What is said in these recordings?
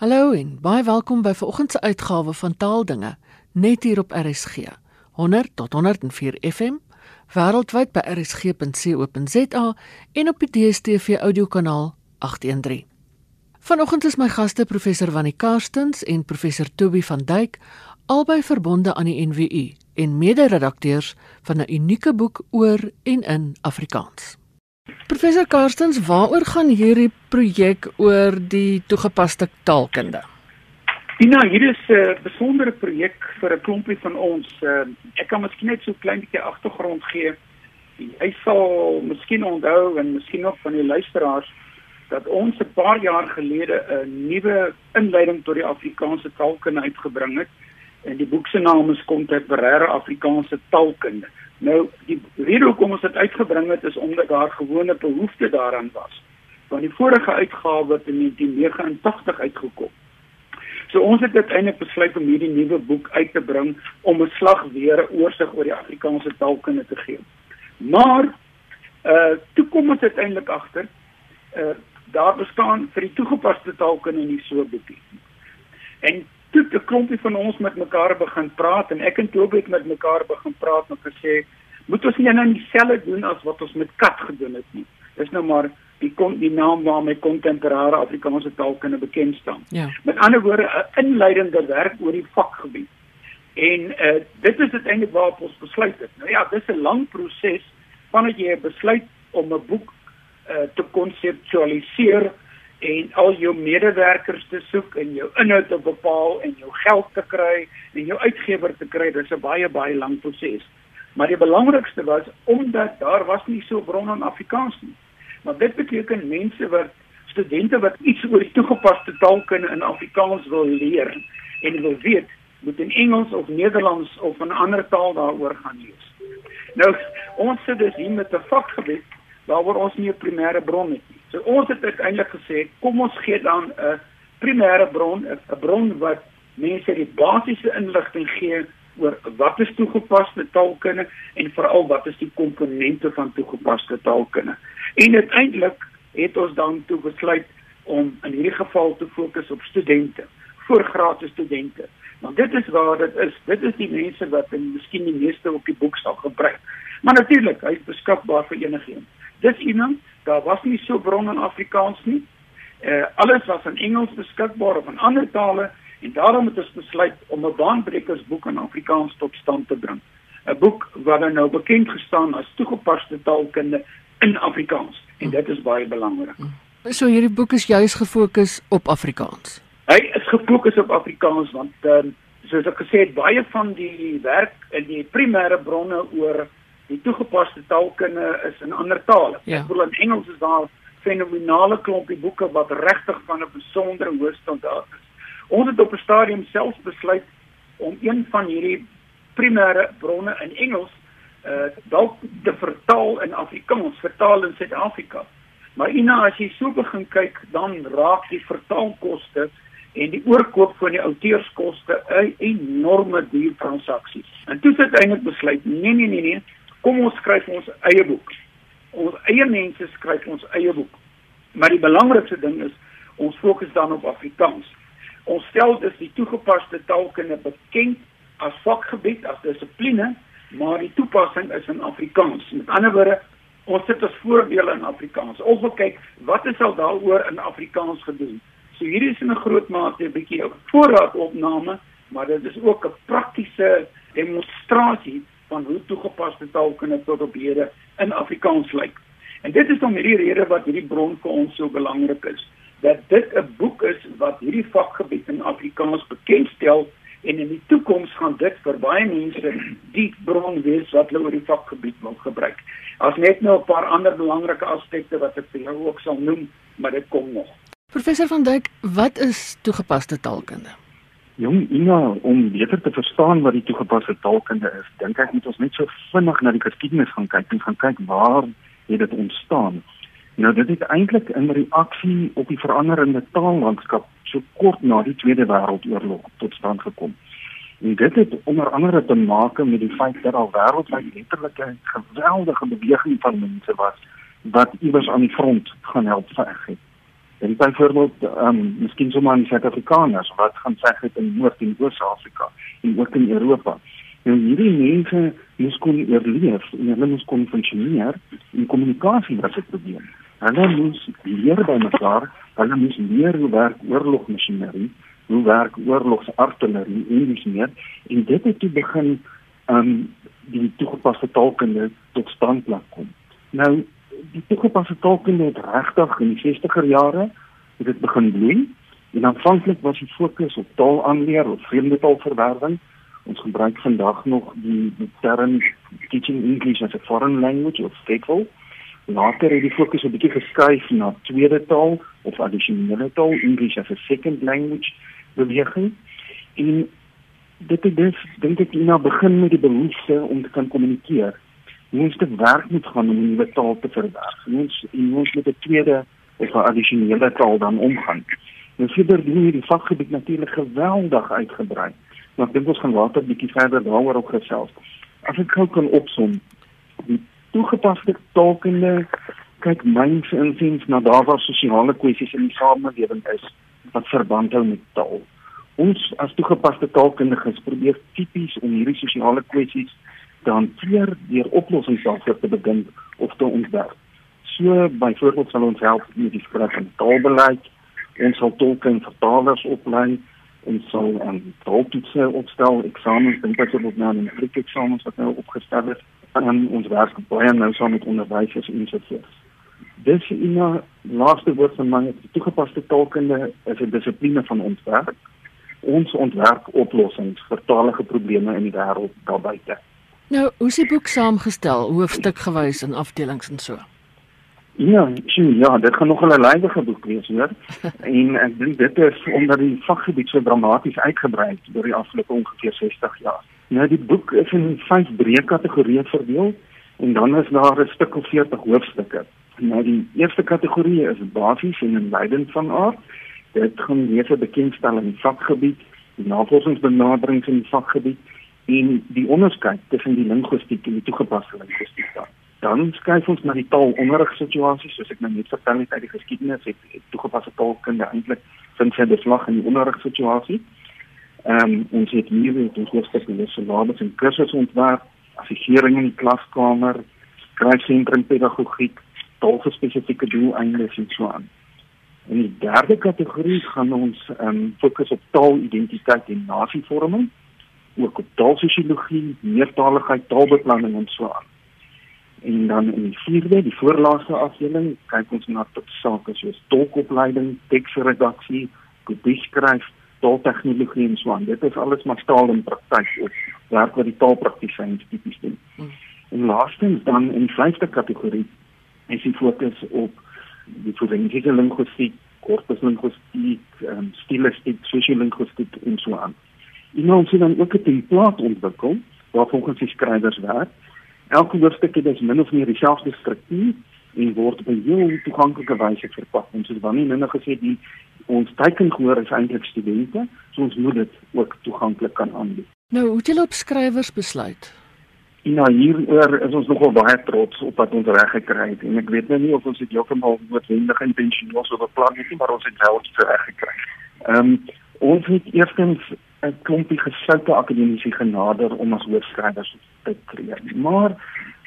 Hallo en baie welkom by vanoggend se uitgawe van Taaldinge net hier op RSG 100 tot 104 FM wêreldwyd by rsg.co.za en op die DStv audiokanaal 813. Vanoggend is my gaste professor Wannie Karstens en professor Toby van Duyk albei verbonde aan die NWU en mede-redakteurs van 'n unieke boek oor en in Afrikaans. Professor Karstens, waaroor gaan hierdie projek oor die toegepaste taalkunde? Dina, hier is 'n uh, besondere projek vir 'n klompie van ons. Uh, ek kan miskien net so 'n klein bietjie agtergrond gee. Hy sal miskien onthou en miskien nog van die luisteraars dat ons 'n paar jaar gelede 'n nuwe inleiding tot die Afrikaanse taalkunde uitgebring het. En die boek se naam is Kontemporêre Afrikaanse Taalkunde. Nou die rede hoekom ons dit uitgebring het is omdat daar gewone behoefte daaraan was. Want die vorige uitgawe het in 1989 uitgekom. So ons het uiteindelik besluit om hierdie nuwe boek uit te bring om 'n slag weer 'n oorsig oor die Afrikaanse taalkunde te gee. Maar uh toe kom ons uiteindelik agter uh daar bestaan vir die toegepaste taalkunde nie so 'n boekie. En toe 'n klompie van ons met mekaar begin praat en ek en Toby het met mekaar begin praat en gesê moet ons nie nou dieselfde doen as wat ons met kat gedoen het nie. Dis nou maar die kon die naam waarmee kontemporêre Afrikaanse taalkunde bekend staan. Ja. Met ander woorde 'n inleidende werk oor die vakgebied. En uh dit is uiteindelik waarop ons besluit het. Nou ja, dis 'n lang proses vandat jy besluit om 'n boek uh te konseptualiseer en al jou medewerkers te soek en jou inhoud te bepaal en jou geld te kry en jou uitgewer te kry, dis 'n baie baie lang proses. Maar die belangrikste was omdat daar was nie so bronne in Afrikaans nie. Maar dit beteken mense wat studente wat iets oor die toegepaste taalkunde in Afrikaans wil leer en wil weet, moet in Engels of Nederlands of 'n ander taal daaroor gaan lees. Nou, ons sit dus hier met 'n vakgebied waaroor ons nie 'n primêre bron het nie. So ons het uiteindelik gesê, kom ons gee dan 'n primêre bron, 'n bron wat mense die basiese inligting gee oor wat is toegepaste taalkunde en veral wat is die komponente van toegepaste taalkunde. En uiteindelik het ons dan toe besluit om in hierdie geval te fokus op studente, voorgraadse studente. Want dit is waar dit is. Dit is die mense wat en miskien die meeste op die boek sal gebruik. Maar natuurlik, hy is beskikbaar vir enigiemand. Dis iemand daar was nie so bronne in Afrikaans nie. Uh alles was in Engels beskikbaar of in ander tale en daarom het ons besluit om 'n baanbrekersboek in Afrikaans tot stand te bring. 'n Boek wat nou bekend gestaan as toegepaste taalkunde in Afrikaans en dit is baie belangrik. So hierdie boek is juis gefokus op Afrikaans. Hy is gefokus op Afrikaans want uh, soos ek gesê het baie van die werk in die primêre bronne oor die toegepaste taalkunde is in ander tale. Ja. Ek bedoel in Engels is daar fenominale klompie boeke wat regtig van 'n besondere hoë standaard is. Ons het op 'n stadium selfs besluit om een van hierdie primêre bronne in Engels uh dalk te vertaal in Afrikaans, vertaal in Suid-Afrika. Maar Ina, as jy so begin kyk, dan raak die vertaalkoste en die oorkoop van die outeurskoste 'n enorme duur transaksie. En toe het eintlik besluit, nee nee nee nee, kom ons skryf ons eie boek. Ons eie mense skryf ons eie boek. Maar die belangrikste ding is ons fokus dan op Afrikaans. Ons stel dus die toegepaste taalkunde bekend as vakgebied, as dissipline, maar die toepassing is in Afrikaans. Met ander woorde, ons sit as voorbeelde in Afrikaans. Ons wil kyk wat is al daaroor in Afrikaans gedoen. So hierdie is in 'n groot mate 'n bietjie 'n voorraadopname, maar dit is ook 'n praktiese demonstrasie van hoe toegepaste taalkunde tot op hede in Afrikaans lyk. En dit is om hierdie rede wat hierdie bron vir ons so belangrik is, dat dit 'n boek is wat hierdie vakgebied in Afrikaans bekendstel en in die toekoms gaan dit vir baie mense die bron wees wat hulle oor die vakgebied wil gebruik. As net nou 'n paar ander belangrike aspekte wat ek vir jou ook sal noem, maar dit kom nog. Professor van Dijk, wat is toegepaste taalkunde? Jong Ina, om beter te verstaan wat die toegepaste taalkunde is, dink ek moet ons net so vinnig na die geskiedenis gaan kyk en gaan kyk waar het dit ontstaan. Nou dit het eintlik in reaksie op die veranderende taallandskap so kort na die Tweede Wêreldoorlog tot stand gekom. En dit het onder andere te maak met die feit dat al wêreldwyd letterlik 'n geweldige beweging van mense was wat iewers aan die front gaan help veg het. En byvoorbeeld, ehm um, miskien sommer die Suid-Afrikaners wat gaan sê dit in Noord- en Oos-Afrika en ook in Europa. Nou hierdie mense moes kon oorleef en hulle moes kon funksioneer en kommunikasie was 'n probleem. Hulle moes leer by mekaar, hulle moes leer hoe werk oorlogmasjinerie, hoe werk oorlogsartillerie en dis meer en dit het toe begin um die toegepaste taalkunde tot stand laat kom. Nou die toegepaste taalkunde het regtig in die 60er jare het dit begin bloei en aanvanklik was die fokus op taalaanleer of vreemde taalverwerwing. Ons gebruik vandag nog die, die term teaching English as a foreign language of TEFL. Later het die fokus 'n bietjie geskuif na tweede taal of addisionele taal, English as a second language beweging. En dit het dus dink ek nou begin met die behoefte om te kan kommunikeer mens te werk moet gaan om 'n nuwe taal te verwerf. Mens mens met 'n tweede of 'n addisionele taal dan omgaan. Nou verder doen hierdie vakgebied natuurlik geweldig uitgebrei. Maar ek dink ons gaan later bietjie verder daaroor op gesels. As ek gou kan opsom, die toegepaste taalkunde kyk myns insiens na daar waar sosiale kwessies in die samelewing is wat verband hou met taal. Ons as toegepaste taalkundiges probeer tipies om hierdie sosiale kwessies te hanteer deur oplossings daarvoor te begin of te ontwerp. So byvoorbeeld sal ons help met die skryf van taalbeleid, ons sal tolke en vertalers oplei, ons sal aan um, taaltoetse opstel, eksamens en byvoorbeeld nou in die eksamens wat nou opgestel is, en ons werk baie nou saam met onderwysers en so voort. Dis in 'n laaste woord van my, die toegepaste taalkunde is 'n dissipline van ontwerp. Ons ontwerp oplossings vir taalige probleme in die wêreld daarbuiten. Nou, hoe is die boek saamgestel, hoofstuk gewys in afdelings en so? Ja, sien, ja, dit gaan nog 'n lywige boek wees, hoor. en ek dink dit is omdat die vakgebied so dramaties uitgebrei het oor die afgelope ongeveer 60 jaar. Nou die boek is in vyf breë kategorieë verdeel en dan is daar 'n stuk of 40 hoofstukke. Nou die eerste kategorie is basies en inleidend van aard. Dit gaan lees 'n bekendstelling in die vakgebied, die navorsingsbenaderings in die vakgebied en die onderskeid tussen die linguistiek en die toegepaste linguistiek dan. Dan skuif ons na die taalonderrigsituasies, soos ek nou net vertel het uit die geskiedenis, het, het toegepaste taalkunde eintlik vind sy beslag in die onderrigsituasie. Ehm um, ons het hier met ons hoofstuk in die syllabus en kursusse ontwerp, assessering in die klaskamer, skryfsentrum pedagogiek, taalspesifieke doeleindes en so aan. In die derde kategorie gaan ons ehm um, fokus op taalidentiteit en nasievorming ook op taalsosiologie, meertaligheid, taalbeplanning en so aan. En dan in die vierde, die voorlaaste afdeling, kyk ons na tot sake soos tolkopleiding, teksredaksie, kopie-skryf, taaltegnologie en so aan. Dit is alles maar taal en praktyk of werk wat die taalpraktisyns tipies doen. Hmm. En laastens dan in die vyfde kategorie is die fokus op die forensiese linguistiek, korpuslinguistiek, um, stilistiek, sosiolinguistiek en so aan. En ons het dan ook 'n template ontwikkel waar volgens die skrywers werk. Elke hoofstuk het dus min of meer dieselfde struktuur en word op 'n heel toeganklike wyse verpak. Ons het dan nie minder gesê die ons tekengehoor is eintlik studente, so ons moet dit ook toeganklik kan aanbied. Nou, hoe het julle op skrywers besluit? Nou hieroor is ons nogal baie trots op wat ons reg gekry het en ek weet nou nie of ons dit heeltemal noodwendig intentioneel so beplan het nie, maar ons het wel iets reg gekry. Ehm um, ons het eerstens 'n klompie gesoute akademici genader om as hoofskrywers te tree. Maar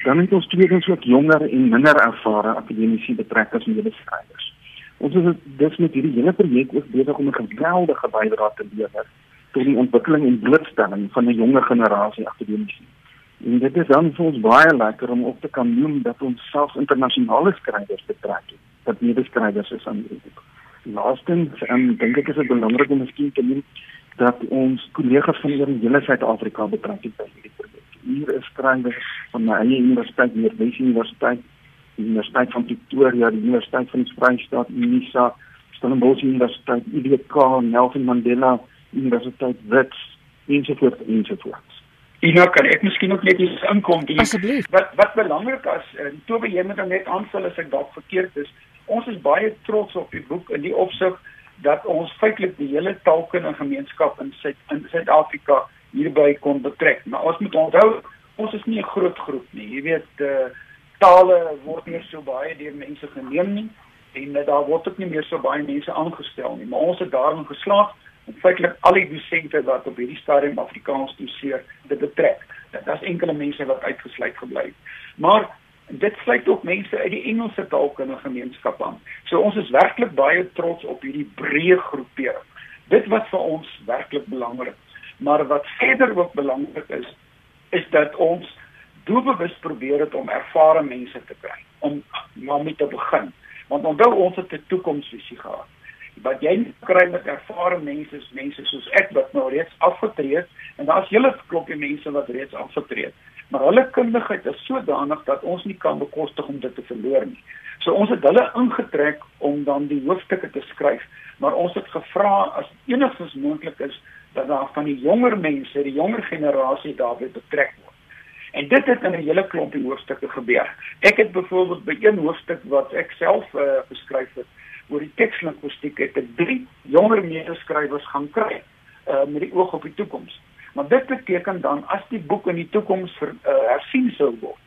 dan het ons tweedens ook jonger en minder ervare akademici betrek as nuwe skrywers. Ons is dus met hierdie hele projek ook besig om 'n geweldige bydrae te lewer tot die ontwikkeling en blootstelling van 'n jonger generasie akademici. En dit is dan vir ons baie lekker om op te kan noem dat ons self internasionale skrywers betrek het. Dat nuwe skrywers is aan die boek. Laastens, um, dink ek is dit belangrik om miskien te noem dat ons kollegas van oor die hele Suid-Afrika betrek het by hierdie projek. Hier is skrywers van my eie universiteit, die Wes Universiteit, die Universiteit van Pretoria, die Universiteit van die Vrystaat, Unisa, Stellenbosch Universiteit, IDK, Nelson Mandela Universiteit, Wits, ensovoorts ensovoorts. Ina, kan ek miskien ook net iets inkom? Asseblief. Wat wat belangrik is, uh, Tobe, jy moet dan net aanvul as ek dalk verkeerd is. Ons is baie trots op die boek in die opsig dat ons feitelik die hele taalkundige gemeenskap in Suid in Suid-Afrika hierby kon betrek. Maar ons moet onthou, ons is nie 'n groot groep nie. Jy weet, uh, tale word nie so baie deur mense geneem nie en uh, daar word ook nie meer so baie mense aangestel nie, maar ons het daarin geslaag om feitelik al die dosente wat op hierdie stadium Afrikaans doseer te betrek. Dit is enkele mense wat uitgesluit gebly het. Maar dit sluit ook mense uit die Engelse taalkundige gemeenskap aan. So ons is werklik baie trots op hierdie breë groepering. Dit wat vir ons werklik belangrik. Maar wat verder ook belangrik is, is dat ons doelbewus probeer het om ervare mense te kry om maar met te begin. Want onthou ons het 'n toekomsvisie gehad. Wat jy kry met ervare mense, is mense soos ek wat nou reeds afgetree het en daar's hele klompie mense wat reeds afgetree het maar hulle kundigheid is sodanig dat ons nie kan bekostig om dit te verloor nie. So ons het hulle ingetrek om dan die hoofstukke te skryf, maar ons het gevra as enigstens moontlik is dat daar van die jonger mense, die jonger generasie daarbey betrek word. En dit het in 'n hele klompie hoofstukke gebeur. Ek het byvoorbeeld by een hoofstuk wat ek self uh, geskryf het oor die tekslinguistiek het ek drie jonger medeskrywers gaan kry uh, met die oog op die toekoms. Maar dit beteken dan as die boek in die toekoms uh, hersien sou word,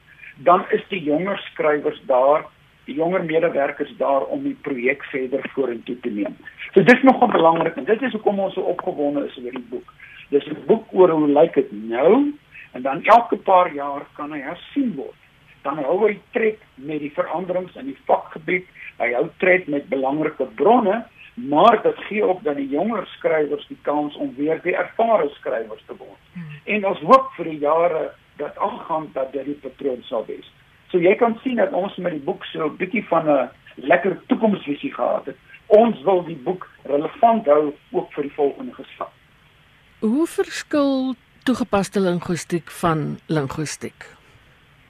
dan is die jonger skrywers daar, die jonger medewerkers daar om die projek verder vorentoe te neem. So dis nogal belangrik en dit is hoekom ons so opgewonde is oor die boek. Dis 'n boek oor hoe lyk dit nou en dan elke paar jaar kan hy hersien word. Dan hou hy tred met die veranderings in die vakgebied, hy hou tred met belangrike bronne maar dit gee ook dan die jonger skrywers die kans om weer die ervare skrywers te word. Hmm. En ons hoop vir die jare dat aangaan dat dit die patroon sal wees. So jy kan sien dat ons met die boek so 'n bietjie van 'n lekker toekomsvisie gehad het. Ons wil die boek relevant hou ook vir die volgende geslag. Hoe verskil toegepaste linguistiek van linguistiek?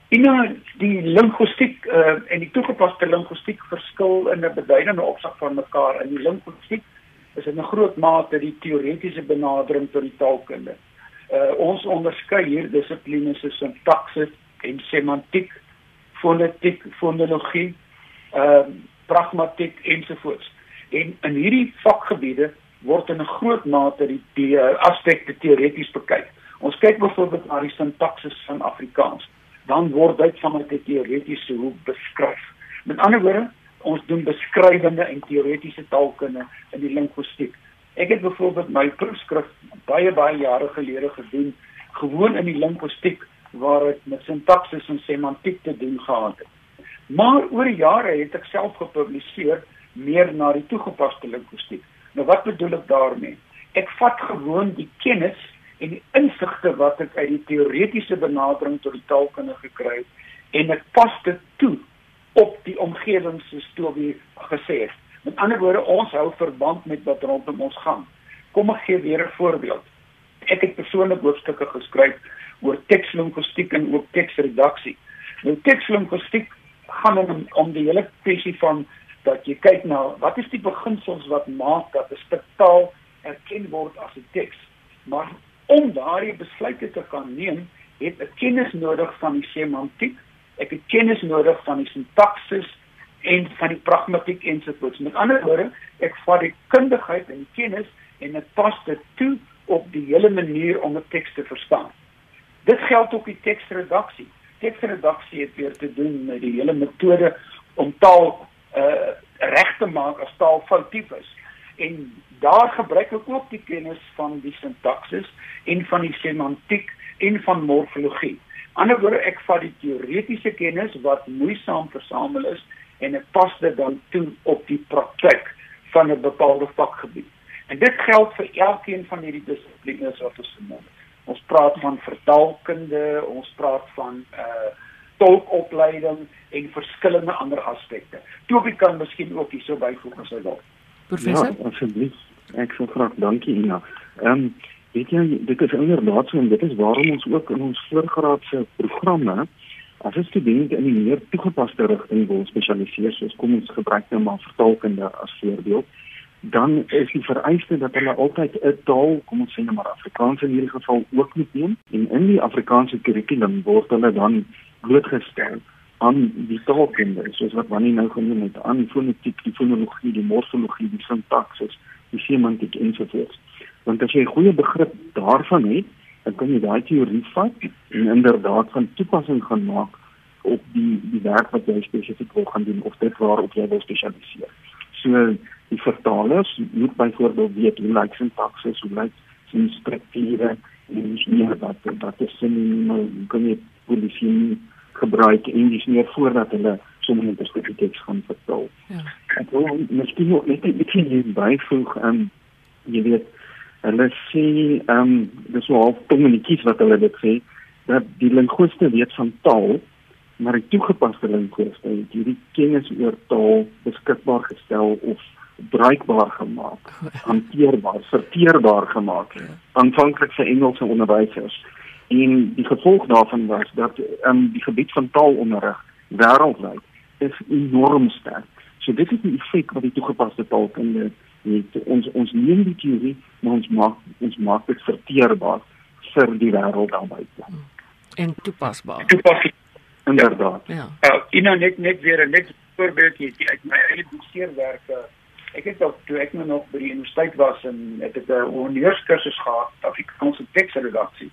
Ina die linguistiek uh, en die toegepaste linguistiek verskil in 'n beduidende opsig van mekaar. In die linguistiek is dit 'n groot mate die teoretiese benadering tot die taalkunde. Uh, ons onderskei hier dissiplines soos sintaksis en semantiek, fonetiek, fonologie, ehm uh, pragmatiek ensovoorts. En in hierdie vakgebiede word in 'n groot mate die, die uh, aspekte teoreties bekyk. Ons kyk byvoorbeeld na die sintaksis van Afrikaans dan word dit vanuit 'n teoretiese hoek beskryf. Met ander woorde, ons doen beskrywende en teoretiese taalkunde in die linguistiek. Ek het byvoorbeeld my proefskrif baie baie jare gelede gedoen gewoon in die linguistiek waar dit met sintaksis en semantiek te doen gehad het. Maar oor jare het ek self gepubliseer meer na die toegepaste linguistiek. Nou wat bedoel ek daarmee? Ek vat gewoon die kennis en die insigte wat ek uit die teoretiese benadering tot die taalkunde gekry het en ek pas dit toe op die omgewing soos Toby gesê het. Met ander woorde, ons hou verband met wat rondom ons gaan. Kom ek gee weer 'n voorbeeld. Ek het persoonlik hoofstukke geskryf oor tekslinguistiek en ook teksredaksie. Nou tekslinguistiek gaan om, om die hele kwessie van dat jy kyk na wat is die beginsels wat maak dat 'n stuk taal erken word as 'n teks. Maar om daardie besluite te kan neem, het ek kennis nodig van die semantiek, ek het kennis nodig van die sintaksis en van die pragmatiek ensovoorts. Met ander woorde, ek vat die kundigheid en die kennis en dit pas dit toe op die hele manier om 'n teks te verstaan. Dit geld ook die teksredaksie. Teksredaksie het weer te doen met die hele metode om taal uh reg te maak as taal foutief is. En daar gebruik ek ook die kennis van die sintaksis en van die semantiek en van morfologie. Anderswoorde ek vat die teoretiese kennis wat moeisaam versamel is en ek pas dit dan toe op die praktyk van 'n bepaalde vakgebied. En dit geld vir elkeen van hierdie dissiplines wat ons genoem het. Ons praat van vertaalkunde, ons praat van uh tolkopleiding en verskillende ander aspekte. Tobie kan miskien ook hierso byvoeg as hy wil. Professor, ja, asseblief. Ek sou graag dankie Ina. Ehm um, weet jy dit is inderdaad so en dit is waarom ons ook in ons voorgraadse programme as 'n student in die meer toegepaste rigting wil spesialiseer soos kom ons gebruik nou maar vertaalkunde as voorbeeld dan is die vereiste dat hulle altyd 'n taal, kom ons sê net maar Afrikaans in hierdie geval ook moet neem en in die Afrikaanse kurrikulum word hulle dan blootgestel aan die taalkunde soos wat Wannie nou genoem het aan fonetiek, die fonologie, die morfologie, die sintaksis, die semantiek ensovoorts. Want as jy 'n goeie begrip daarvan het, dan kan jy daai teorie vat en inderdaad van toepassing gaan maak op die die werk wat jy spesifiek wil gaan doen of dit waarop jy wil spesialiseer. So die vertalers moet byvoorbeeld weet hoe lyk sintaksis, hoe lyk sin strukture en dis nie dat dat dit sin kan nie polisie gebruik en dis nie voordat hulle sommige spesifieke gaan vertaal. Ja. Ek wil miskien nog net 'n bietjie hier byvoeg aan um, jy weet hulle sê ehm um, dis wel tongenetjies wat hulle dit sê dat die linguiste weet van taal maar die toegepaste linguiste het hierdie kennis oor taal beskikbaar gestel of bruikbaar gemaak, hanteerbaar, verteerbaar gemaak ja. aanvanklik vir Engelse onderwysers. En die gevolg daarvan was dat um, die gebied van taalonderrig wêreldwyd is enorm sterk. So dit is die effek wat die toegepaste taalkunde het. Ons ons neem die teorie, maar ons maak ons maak dit verteerbaar vir die wêreld daarbuiten. En toepasbaar. Toepasbaar. Inderdaad. Ja. Uh, Ina net net weer 'n net voorbeeldjie uit my eie doseerwerke ek het ook toe ek nog by die universiteit was en ek het 'n honneurskursus gehad Afrikaanse teksredaksie.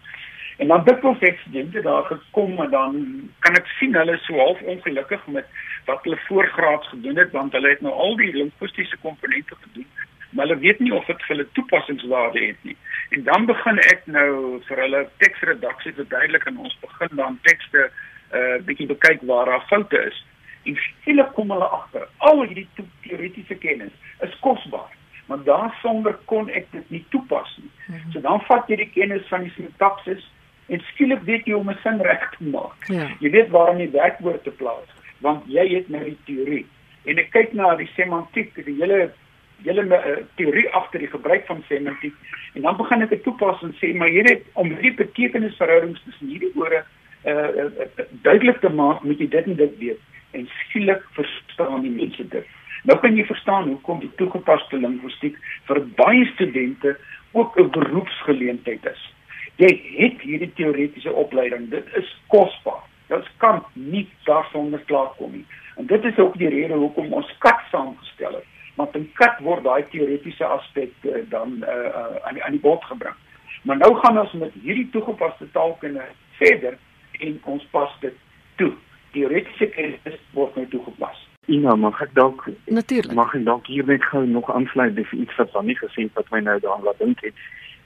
En dan het ek ek studente daar gekom en dan kan ek sien hulle is so half ongelukkig met wat hulle voorgraads gedoen het want hulle het nou al die linguistiese komponente gedoen maar hulle weet nie of dit vir hulle toepassingswaarde het nie. En dan begin ek nou vir hulle teksredaksie verduidelik en ons begin dan tekste 'n uh, bietjie bekyk waar daar foute is en skielik kom hulle agter al hierdie teoretiese kennis is kosbaar want daarsonder kon ek dit nie toepas nie. Mm -hmm. So dan vat jy die kennis van die sintaksis en skielik weet jy hoe om 'n sin reg te maak. Ja. Jy weet waar om die werkwoord te plaas want jy het nou die teorie. En ek kyk na die semantiek, die hele hele uh, teorie agter die gebruik van semantiek en dan begin ek dit toepas en sê maar hierdie om hierdie betekenisverhoudings tussen hierdie woorde uh, uh, uh, duidelik te maak, moet jy dit en dit weet en skielik verstaan die mense dit. Nou kan jy verstaan hoekom die toegepaste linguistiek vir baie studente ook 'n beroepsgeleentheid is. Jy het hierdie teoretiese opleiding, dit is kosbaar. Dit kan nie daarsonder klaarkom nie. En dit is ook die rede hoekom ons kat saamgestel het. Want in kat word daai teoretiese aspekte dan uh, uh, aan die, aan die bod gebring. Maar nou gaan ons met hierdie toegepaste taalkunde verder en ons pas dit toe teoretiese kennis word nou toegepas. Ina, mag ek dalk Natuurlik. Mag ek dalk hier net gou nog aansluit by iets wat dan nie gesien wat my nou daaraan laat dink het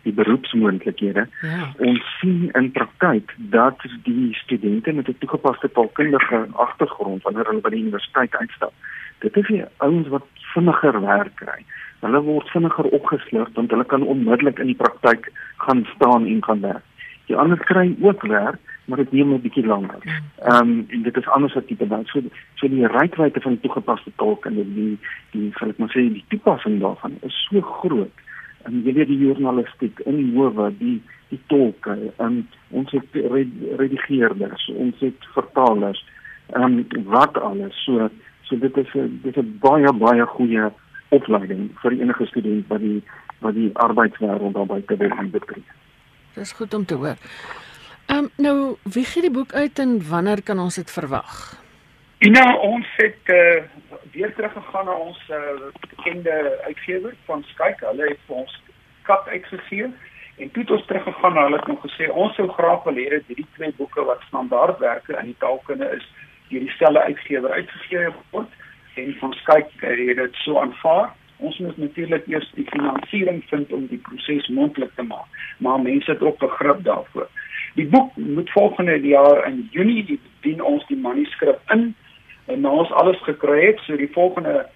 die beroepsmoontlikhede. Ja. Ons sien in praktyk dat die studente met 'n toegepaste taalkundige agtergrond wanneer hulle by die universiteit uitstap, dit is die ouens wat vinniger werk kry. Hulle word vinniger opgeslurp want hulle kan onmiddellik in die praktyk gaan staan en gaan werk. Die ander kry ook werk, maar dit neem 'n bietjie langer. Mm. Ehm um, en dit is anders as tipe dan so so die rykwyte van die toegepaste tolk en die die sal ek maar sê die toepassing daarvan is so groot. En jy weet die journalistiek in die howe die die tolke en ons het redigeerders, ons het vertalers en um, wat alles so so dit is 'n dit is 'n baie baie goeie opleiding vir enige student wat die wat die arbeidswêreld daarby te wil betree. Dis goed om te hoor. Ehm um, nou, wie gee die boek uit en wanneer kan ons dit verwag? Ina, ons het uh, weer teruggegaan na ons uh, bekende uitgewer van Skyk. Hulle het vir ons kat uitgegee en toe het ons teruggegaan na hulle nog gesê ons sou graag wil hê dat hierdie twee boeke wat standaardwerke in die taalkunde is, deur dieselfde uitgewer uitgegee word en van Skyk het dit so aanvaar. Ons moet natuurlik eers die finansiering vind om die proses moontlik te maak, maar mense het ook begrip daarvoor. Die boek moet volgende jaar in Junie dien ons die manuskrip in en nou ons alles gekry het, so die volgende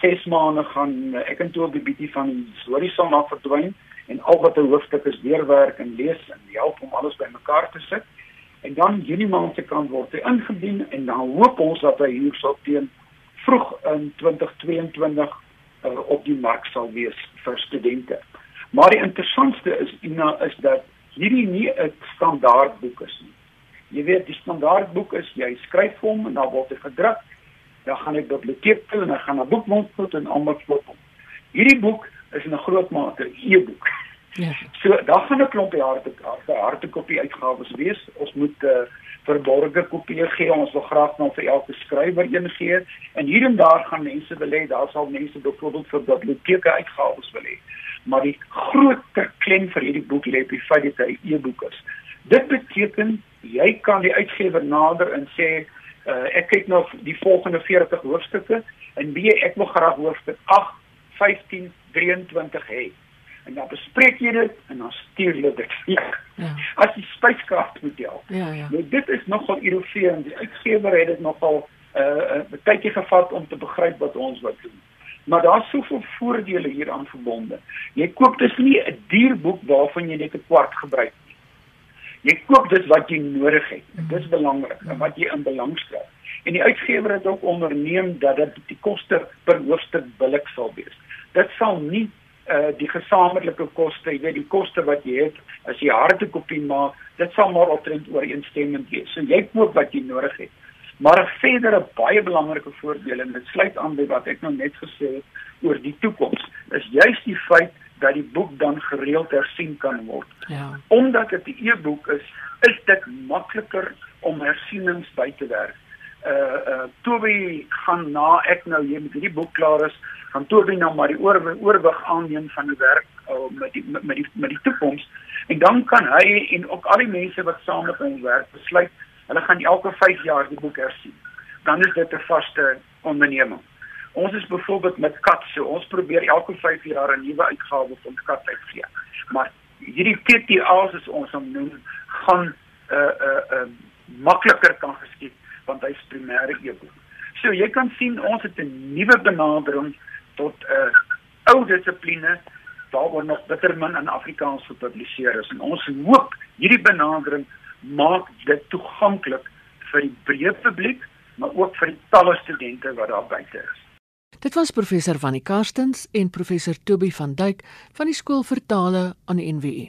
6 uh, maande gaan uh, ek en toe op die bietjie van die horison af verdwyn en al wat 'n hoofstuk is deurwerk en lees en help om alles bymekaar te sit. En dan Junie maand se kant word hy ingedien en dan hoop ons dat hy hier sou teen vroeg in 2022 uh, op die mark sal wees vir studente. Maar die interessantste is Ina is dat hierdie nie 'n standaard boek is nie. Jy weet die standaard boek is jy skryf hom en dan word hy gedruk. Dan gaan ek biblioteek toe en dan gaan 'n boekmond toe en almal koop hom. Hierdie boek is in 'n groot mate e-boek. Ja. So daar gaan 'n klomp harte harte kopie uitgawes wees. Ons moet uh, eh, verborgde kopie gee. Ons wil graag nou vir elke skrywer een gee. En hier en daar gaan mense wil hê daar sal mense byvoorbeeld vir biblioteke uitgawes wil hê maar die groter klem vir hierdie boek lê op die feit dat hy e-boek is. Dit beteken jy kan die uitgewer nader en sê Uh ek kyk nou die volgende 40 hoofstukke en wie ek wil graag hoofstuk 8, 15, 23 hê. En dan bespreek jy dit en dan stuur jy dit. Ja. ja. As jy spyskaart moet jou. Ja, ja. Nou dit is nogal irriterend. Die uitgewer het dit nogal uh 'n tydjie gevat om te begryp wat ons wat doen. Maar daar's soveel voordele hieraan verbonde. Jy koop dus nie 'n duur boek waarvan jy net 'n kwart gebruik nie. Jy koop dit wat jy nodig het. Dit is belangrik en wat jy in belang stel. En die uitgewer het ook onderneem dat dit die koste per hoofstuk billik sal wees. Dit sal nie uh die gesamentlike koste, jy weet die koste wat jy het as jy harde kopie maak, dit sal maar optrend ooreenstemmend wees. So jy koop wat jy nodig het. Maar 'n verdere baie belangrike voordeel en dit sluit aan by wat ek nou net gesê het oor die toekoms, is juis die feit dat die boek dan gereeld hersien kan word. Ja. Omdat dit 'n e-boek is, is dit makliker om hersienings by te werk. Uh uh Toby gaan na ek nou hier met hierdie boek klaar is, gaan Toby nou maar die oor, oorwig aanneem van die werk uh, met die met die met die toekoms en dan kan hy en ook al die mense wat saam met hom werk besluit Hulle gaan elke 5 jaar die boek hersien. Dan is dit 'n vaste onderneming. Ons is byvoorbeeld met kat so, ons probeer elke 5 jaar 'n nuwe uitgawe van kat uitgee. Maar hierdie TTA's is ons om noem gaan uh, 'n uh, 'n uh, makliker kan geskied want hy's primêre e-boek. So jy kan sien ons het 'n nuwe benadering tot 'n uh, ou dissipline waaroor nog bitter min in Afrikaans gepubliseer is en ons hoop hierdie benadering maak dit toeganklik vir die breë publiek, maar ook vir die talle studente wat daar buite is. Dit was professor Vannie Karstens en professor Toby van Duyk van die skool vir tale aan die NWU.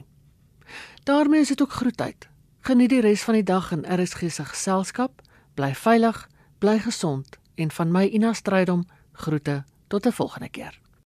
daarmee is dit ook groet uit. Geniet die res van die dag in RSG se geselskap. Bly veilig, bly gesond en van my Ina Strydom groete tot 'n volgende keer.